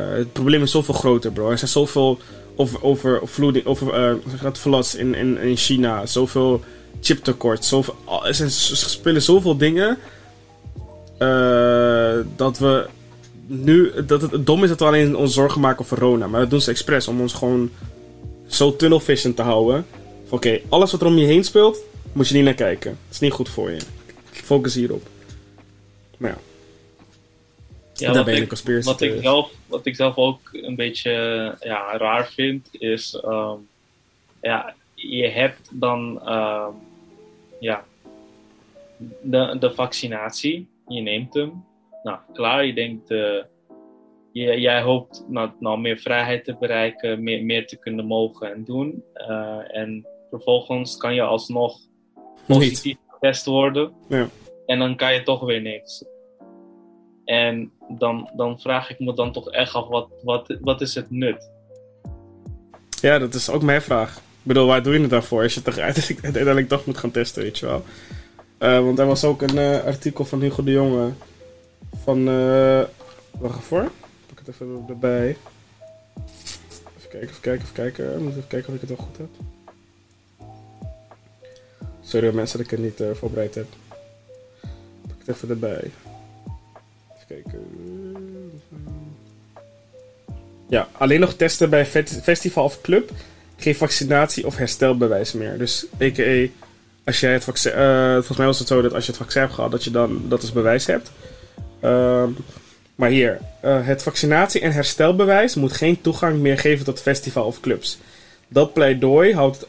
Eh, het probleem is zoveel groter, bro. Er zijn zoveel over, overvloeding, over, eh, dat, in, in, in China. Zoveel chiptekort. Zoveel, al- er, spelen zoveel dingen. eh, dat we nu. Dat het, het dom is dat we alleen ons zorgen maken over corona. Maar dat doen ze expres om ons gewoon zo tunnelvision te houden. Oké, alles wat er om je heen speelt, moet je niet naar kijken. Dat is niet goed voor je. Focus hierop. Maar ja, Ja, daar ben je ik- conspiracy wat ik, zelf, wat ik zelf ook een beetje ja, raar vind, is ehm, ja, je hebt dan ehm, ja, de, de vaccinatie, je neemt hem. Nou, klaar, je denkt, eh, je, jij hoopt nou, nou meer vrijheid te bereiken, meer, meer te kunnen mogen en doen. Eh, en vervolgens kan je alsnog positief getest worden. Ja. En dan kan je toch weer niks. En dan, dan vraag ik me dan toch echt af, wat, wat, wat is het nut? Ja, dat is ook mijn vraag. Ik bedoel, waar doe je het daarvoor als je toch uiteindelijk, toch moet gaan testen, weet je wel? Eh, want er was ook een eh, artikel van Hugo de Jonge van... eh wacht even Pak het even erbij. Even kijken, even kijken, even kijken. Ik moet even kijken of ik het wel goed heb. Sorry mensen dat ik het niet eh, voorbereid heb. Pak het even erbij. Even kijken. Ja, alleen nog testen bij festival of club. Geen vaccinatie of herstelbewijs meer. Dus a.k.a. als jij het vaccin... eh, volgens mij was het zo dat als je het vaccin hebt gehad, dat je dan dat als bewijs hebt. Ehm, maar hier, eh, het vaccinatie- en herstelbewijs moet geen toegang meer geven tot festival of clubs. Dat pleidooi houdt het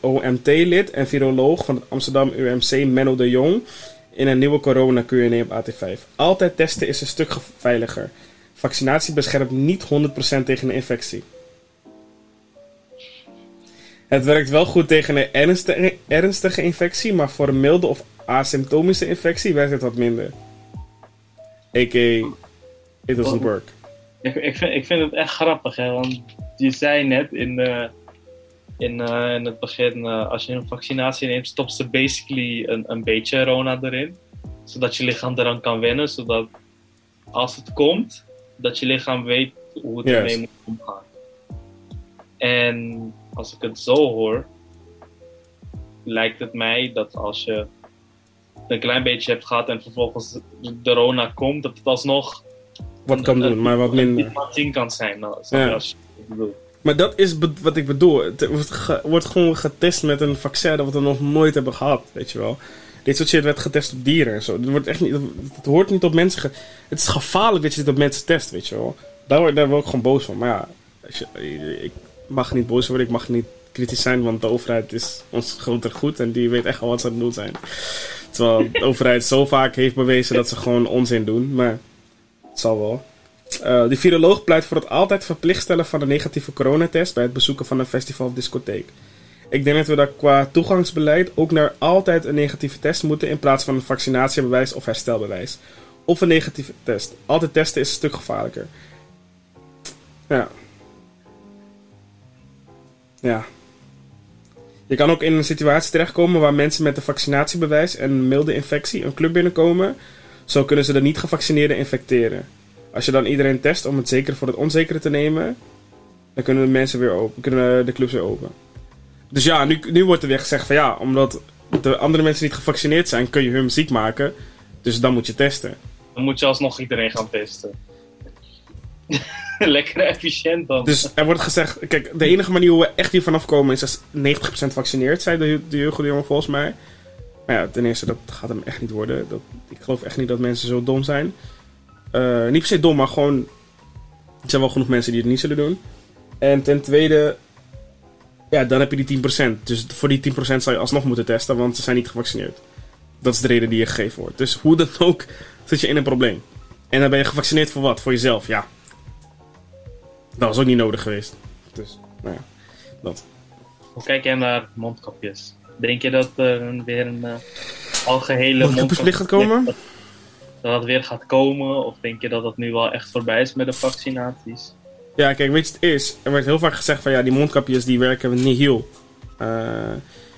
OMT-lid en viroloog van het Amsterdam UMC Menno de Jong in een nieuwe corona Q&A op AT5. Altijd testen is een stuk ge- veiliger. Vaccinatie beschermt niet 100% tegen een infectie. Het werkt wel goed tegen een ernstige, ernstige infectie, maar voor een milde of asymptomische infectie werkt het wat minder. A.k.a. it doesn't work. Ik, ik, vind, ik vind het echt grappig, hè, want je zei net in, eh, in, eh, in het begin, eh, als je een vaccinatie neemt, stopt ze basically een, een beetje Rona erin. Zodat je lichaam eraan kan wennen, zodat als het komt, dat je lichaam weet hoe het ermee moet omgaan. En als ik het zo hoor, lijkt het mij dat als je een klein beetje hebt gehad en vervolgens de Rona komt, dat het alsnog Wat kan doen, maar wat minder. Wat kan zijn. Nou, Ja. als je Maar dat is wat ik bedoel. Het wordt, ge- wordt gewoon getest met een vaccin dat we nog nooit hebben gehad, weet je wel. Dit soort shit werd getest op dieren en zo. Het, wordt echt niet, het hoort niet op mensen. het is gevaarlijk dat je dit op mensen test, weet je wel. Daar word, daar word ik gewoon boos van. Maar ja, ik mag niet boos worden, ik mag niet kritisch zijn, want de overheid is ons groter goed en die weet echt wel wat ze aan het doen zijn. Terwijl de overheid zo vaak heeft bewezen dat ze gewoon onzin doen, maar het zal wel. Eh, de viroloog pleit voor het altijd verplicht stellen van een negatieve coronatest bij het bezoeken van een festival of discotheek. Ik denk dat we daar qua toegangsbeleid ook naar altijd een negatieve test moeten in plaats van een vaccinatiebewijs of herstelbewijs. Of een negatieve test. Altijd testen is een stuk gevaarlijker. Ja. Ja. Je kan ook in een situatie terechtkomen waar mensen met een vaccinatiebewijs en een milde infectie een club binnenkomen. Zo kunnen ze de niet gevaccineerden infecteren. Als je dan iedereen test om het zekere voor het onzekere te nemen, dan kunnen de mensen weer open, kunnen de clubs weer open. Dus ja, nu, nu wordt er weer gezegd van ja, omdat de andere mensen niet gevaccineerd zijn, kun je hun ziek maken. Dus dan moet je testen. Dan moet je alsnog iedereen gaan testen. Lekker efficiënt dan. Dus er wordt gezegd, kijk, de enige manier hoe we echt hier vanaf komen is als 90% vaccineerd zijn, de, de Hugo de Jonge volgens mij. Maar ja, ten eerste, dat gaat hem echt niet worden. Dat, ik geloof echt niet dat mensen zo dom zijn. Eh, niet per se dom, maar gewoon... Er zijn wel genoeg mensen die het niet zullen doen. En ten tweede... Ja, dan heb je die 10%. Dus voor die 10% zou je alsnog moeten testen, want ze zijn niet gevaccineerd. Dat is de reden die je gegeven wordt. Dus hoe dan ook zit je in een probleem. En dan ben je gevaccineerd voor wat? Voor jezelf, ja. Dat was ook niet nodig geweest. Dus, nou ja, dat. Hoe kijk jij naar mondkapjes? Denk je dat er weer een uh, algehele mondkapjesplicht gaat komen? Dat, dat weer gaat komen? Of denk je dat dat nu wel echt voorbij is met de vaccinaties? Ja, kijk, weet je het is? Er werd heel vaak gezegd van ja, die mondkapjes die werken niet heel. Uh,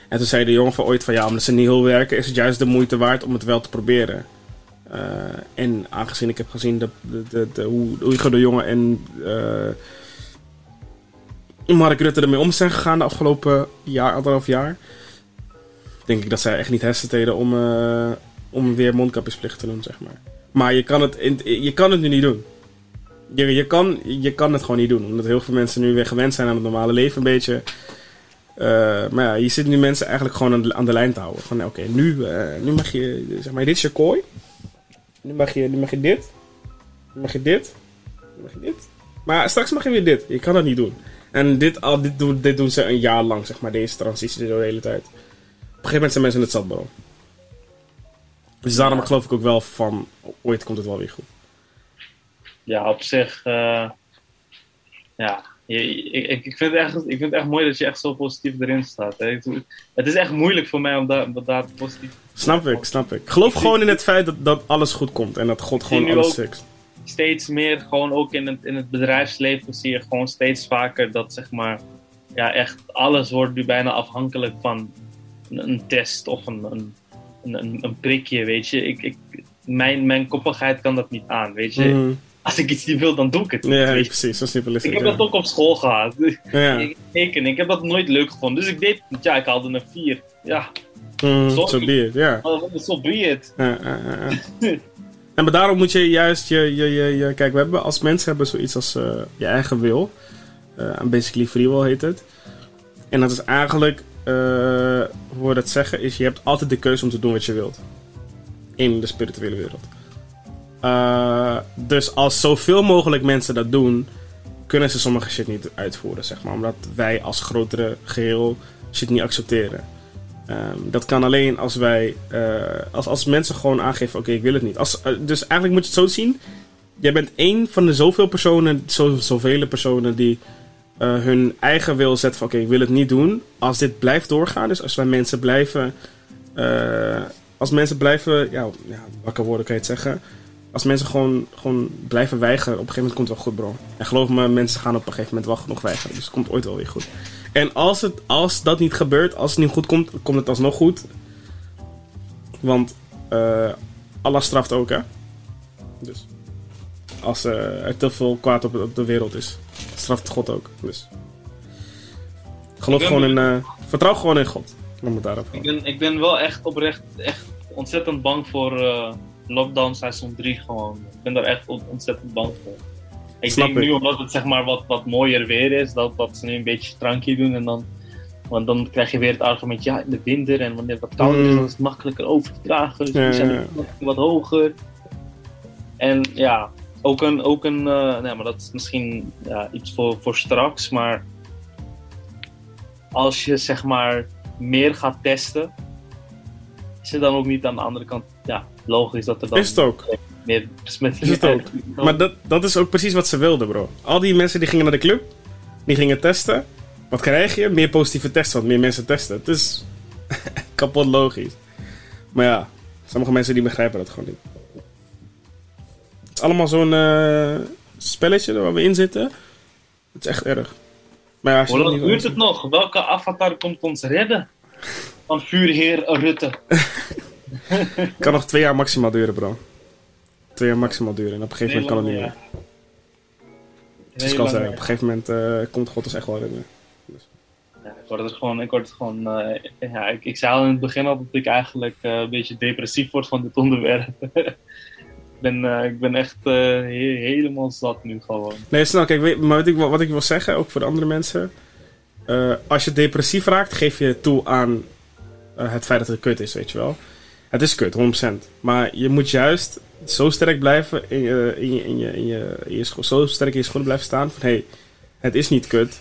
en toen zei de jongen van ooit van ja, omdat ze niet heel werken, is het juist de moeite waard om het wel te proberen. Uh, en aangezien ik heb gezien de, de, de, hoe, hoe de jongen en uh, Mark Rutte ermee om zijn gegaan de afgelopen jaar, anderhalf jaar, denk ik dat zij echt niet hesiteren om, om weer mondkapjesplicht te doen, zeg maar. Maar je kan het, je kan het nu niet doen. Je, je, kan, je kan het gewoon niet doen, omdat heel veel mensen nu weer gewend zijn aan het normale leven een beetje. Uh, maar ja, je zit nu mensen eigenlijk gewoon aan de, aan de lijn te houden. Van oké, nu, uh, nu mag je, zeg maar, dit is je kooi. Nu mag je, nu mag je dit. Nu mag je dit. Nu mag je dit. Maar straks mag je weer dit. Je kan dat niet doen. En dit, al, dit, doen, dit doen ze een jaar lang, zeg maar, deze transitie de hele tijd. Op een gegeven moment zijn mensen het zat. Dus daarom geloof ik ook wel van, ooit komt het wel weer goed. Ja, op zich, uh, ja, ik, ik, ik, vind het echt, ik vind het echt mooi dat je echt zo positief erin staat. Hè. Het is echt moeilijk voor mij om daar, om daar positief Snap ik, snap ik. Geloof gewoon in het feit dat, dat alles goed komt en dat God gewoon alles fixt. Steeds meer, gewoon ook in het, in het bedrijfsleven zie je gewoon steeds vaker dat zeg maar, ja, echt alles wordt nu bijna afhankelijk van een, een test of een, een, een, een, prikje, weet je. Ik, ik, mijn, mijn koppigheid kan dat niet aan, weet je. Mm. Als ik iets niet wil, dan doe ik het. Ja, precies. Zo simpel is het. Ik heb ja. dat ook op school gehad. Ja. Ik, teken, ik heb dat nooit leuk gevonden. Dus ik deed het. Ja, ik haalde een 4. Ja. Mm, so be it, ja. Oh, so be it. Ja, ja, ja. en maar daarom moet je juist je, je, je, je... Kijk, we hebben als mensen hebben zoiets als uh, je eigen wil. Uh, basically free will heet het. En dat is eigenlijk... Uh, hoe we dat zeggen is... Je hebt altijd de keuze om te doen wat je wilt. In de spirituele wereld. Uh, dus als zoveel mogelijk mensen dat doen, kunnen ze sommige shit niet uitvoeren, zeg maar. Omdat wij als grotere geheel shit niet accepteren. Um, dat kan alleen als wij, uh, als, als mensen gewoon aangeven: oké, ik wil het niet. Dus eigenlijk moet je het zo zien: jij bent één van de zoveel personen, zo, zoveel personen die hun eigen wil zetten van: oké, ik wil het niet doen. Als dit blijft doorgaan, dus als wij mensen blijven, als mensen blijven, ja, ja, wakker worden kan je het zeggen als mensen gewoon, gewoon blijven weigeren, op een gegeven moment komt het wel goed, bro. En geloof me, mensen gaan op een gegeven moment wel genoeg weigeren. Dus het komt ooit wel weer goed. En als, het, als dat niet gebeurt, als het niet goed komt, komt het alsnog goed. Want uh, Allah straft ook, hè. Dus als er te veel kwaad op, op, de wereld is, straft God ook. Dus geloof gewoon in, uh, vertrouw gewoon in God. Dan moet daarop ik ben, ik ben wel echt oprecht, echt ontzettend bang voor lockdown seizoen 3 gewoon. Ik ben daar echt ontzettend bang voor. Ik Snap denk ik. nu omdat het zeg maar wat, wat mooier weer is, dat, dat ze nu een beetje drankje doen en dan, want dan krijg je weer het argument, ja in de winter en wanneer het wat kouder is, Mm. dan is het makkelijker over te dragen, dus Ja, zijn ja, ja. wat hoger. En ja, ook een, ook een eh, nee, maar dat is misschien ja, iets voor, voor straks, maar als je zeg maar meer gaat testen, is het dan ook niet aan de andere kant, ja, logisch dat er dan Is het ook. meer besmettingen Is het ook. Maar dat, dat is ook precies wat ze wilden, bro. Al die mensen die gingen naar de club, die gingen testen. Wat krijg je? Meer positieve testen, want meer mensen testen. Het is kapot logisch. Maar ja, sommige mensen die begrijpen dat gewoon niet. Het is allemaal zo'n eh, spelletje waar we in zitten. Het is echt erg. Maar ja, Hoe het lang duurt het nog? Welke avatar komt ons redden? Van vuurheer Rutte. kan nog twee jaar maximaal duren, bro. Twee jaar maximaal duren. En op een gegeven moment kan het niet meer. Dus het kan zijn. Op een gegeven moment eh, komt God ons echt wel redden. Ja, ik word er gewoon, ik word gewoon, eh, ja, ik, ik zei al in het begin al dat ik eigenlijk een beetje depressief word van dit onderwerp. ben, eh, ik ben echt eh, he- helemaal zat nu gewoon. Nee, snel. Kijk, maar wat ik, wat ik wil zeggen, ook voor de andere mensen. eh, als je depressief raakt, geef je toe aan het feit dat het kut is, weet je wel. Het is kut, 100%. Maar je moet juist zo sterk blijven in je, in je, in je, in je, zo sterk in je schoenen blijven staan van hé, hey, het is niet kut.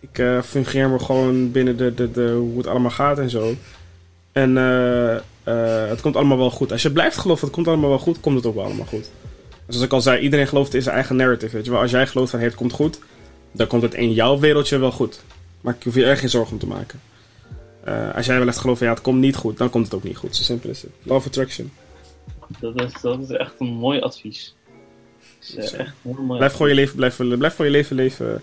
Ik fungeer me gewoon binnen de, de, de, hoe het allemaal gaat en zo. En eh, het komt allemaal wel goed. Als je blijft geloven, het komt allemaal wel goed, komt het ook wel allemaal goed. Dus zoals ik al zei, iedereen gelooft in zijn eigen narrative. Weet je wel, als jij gelooft van hey, het komt goed, dan komt het in jouw wereldje wel goed. Maar ik hoef je er geen zorgen om te maken. Eh, als jij wel echt gelooft van ja, het komt niet goed, dan komt het ook niet goed. Zo simpel is het. Law of attraction. Dat is, dat is echt een mooi advies. Dat is, echt een heel mooi Blijf gewoon je leven, blijf, blijf gewoon je leven leven.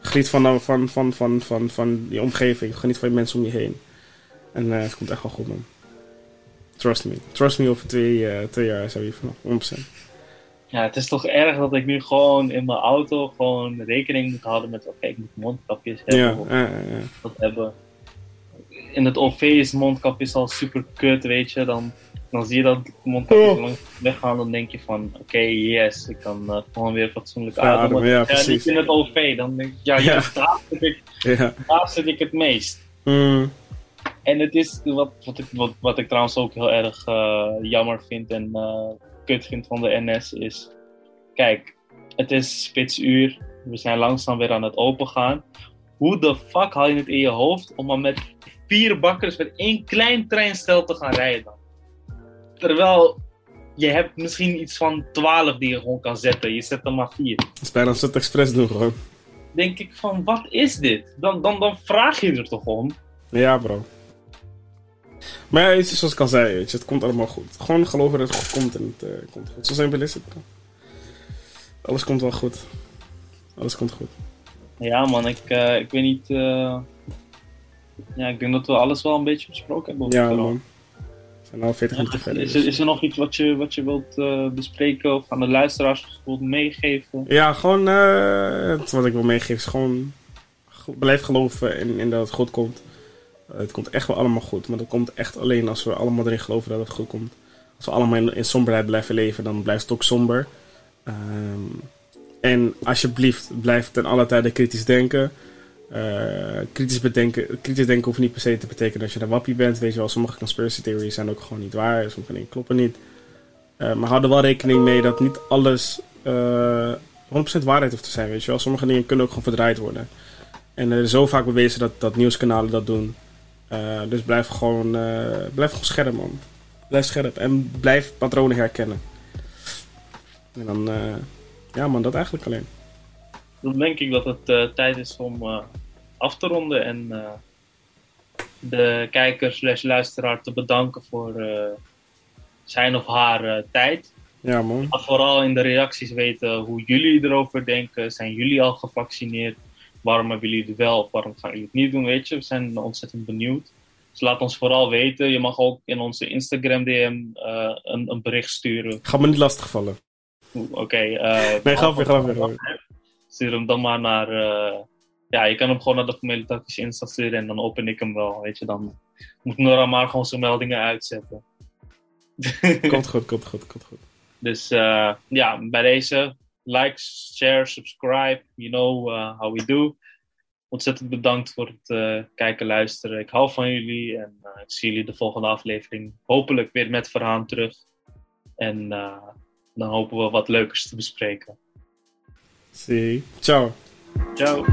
Geniet van, van, van, van, van, van je omgeving. Geniet van je mensen om je heen. En eh, het komt echt wel goed, man. Trust me. Trust me, over twee, eh, twee jaar we hier vanaf. 100%. Ja, het is toch erg dat ik nu gewoon in mijn auto gewoon rekening moet houden met, oké, ik moet mondkapjes hebben Ja, of ja, ja. dat hebben. In het OV is mondkapjes al super kut, weet je. Dan, dan zie je dat mondkapjes Oh. weggaan, dan denk je van, oké, yes, ik kan eh, gewoon weer fatsoenlijk Ja, ademen. ademen, ja, Ja, precies. niet in het OV, dan denk ik, ja, Ja. juist daar zit ik, ja. daar zit ik het meest. Mm, En het is wat, wat, ik, wat, wat ik trouwens ook heel erg eh, jammer vind en eh, kut vind van de NS is. Kijk, het is spitsuur. We zijn langzaam weer aan het opengaan. Hoe de fuck haal je het in je hoofd om maar met vier bakkers met één klein treinstel te gaan rijden? dan? Terwijl je hebt misschien iets van 12 die je gewoon kan zetten. Je zet er maar vier. het is bijna als het expres doen, gewoon. Denk ik van, wat is dit? Dan, dan, dan vraag je er toch om? Ja, bro. Maar ja, zoals ik al zei, weet je, het komt allemaal goed. Gewoon geloven dat het goed komt en het eh, komt goed. Zo simpel is het. Alles komt wel goed. Alles komt goed. Ja, man, ik, eh, ik weet niet. eh, Ja, ik denk dat we alles wel een beetje besproken hebben. over Ja, corona. man. We zijn al 40 minuten verder. is, dus- er, is er nog iets wat je, wat je wilt bespreken of aan de luisteraars wilt meegeven? Ja, gewoon wat ik wil meegeven is gewoon ge- blijf geloven in, in dat het goed komt. Eh, het komt echt wel allemaal goed, maar dat komt echt alleen als we allemaal erin geloven dat het goed komt. Als we allemaal in, somberheid blijven leven, dan blijft het ook somber. Ehm, en alsjeblieft, blijf ten alle tijde kritisch denken. Eh, kritisch, bedenken. kritisch denken hoeft niet per se te betekenen dat je een wappie bent. Weet je wel, sommige conspiracy theories zijn ook gewoon niet waar. Sommige dingen kloppen niet. Eh, maar hou er wel rekening mee dat niet alles eh 100% waarheid hoeft te zijn. Weet je wel, sommige dingen kunnen ook gewoon verdraaid worden. En er is zo vaak bewezen dat, dat nieuwskanalen dat doen. Eh, dus blijf gewoon, eh, blijf gewoon scherp, man. Blijf scherp en blijf patronen herkennen. En dan, eh, ja, man, dat eigenlijk alleen. Dan denk ik dat het tijd is om af te ronden en de kijker slash luisteraar te bedanken voor zijn of haar tijd. Ja, man. Laat vooral in de reacties weten hoe jullie erover denken. Zijn jullie al gevaccineerd? Waarom hebben jullie het wel of waarom gaan jullie het niet doen? Weet je, we zijn ontzettend benieuwd. Dus laat ons vooral weten. Je mag ook in onze Instagram DM eh, een, een bericht sturen. Ga me niet lastigvallen. Oké. eh, Nee, grapje, grapje, grapje. Stuur hem dan maar naar. eh, ja, je kan hem gewoon naar de familie Takkies Insta sturen en dan open ik hem wel. Weet je, dan moet Nora maar gewoon zijn meldingen uitzetten. Komt goed, komt goed, komt goed. Dus ja, bij deze, like, share, subscribe. You know uh, how we do. Ontzettend bedankt voor het eh, kijken, luisteren. Ik hou van jullie en eh, ik zie jullie de volgende aflevering hopelijk weer met Verhaan terug. En eh, dan hopen we wat leukers te bespreken. Zie. Ciao. Ciao.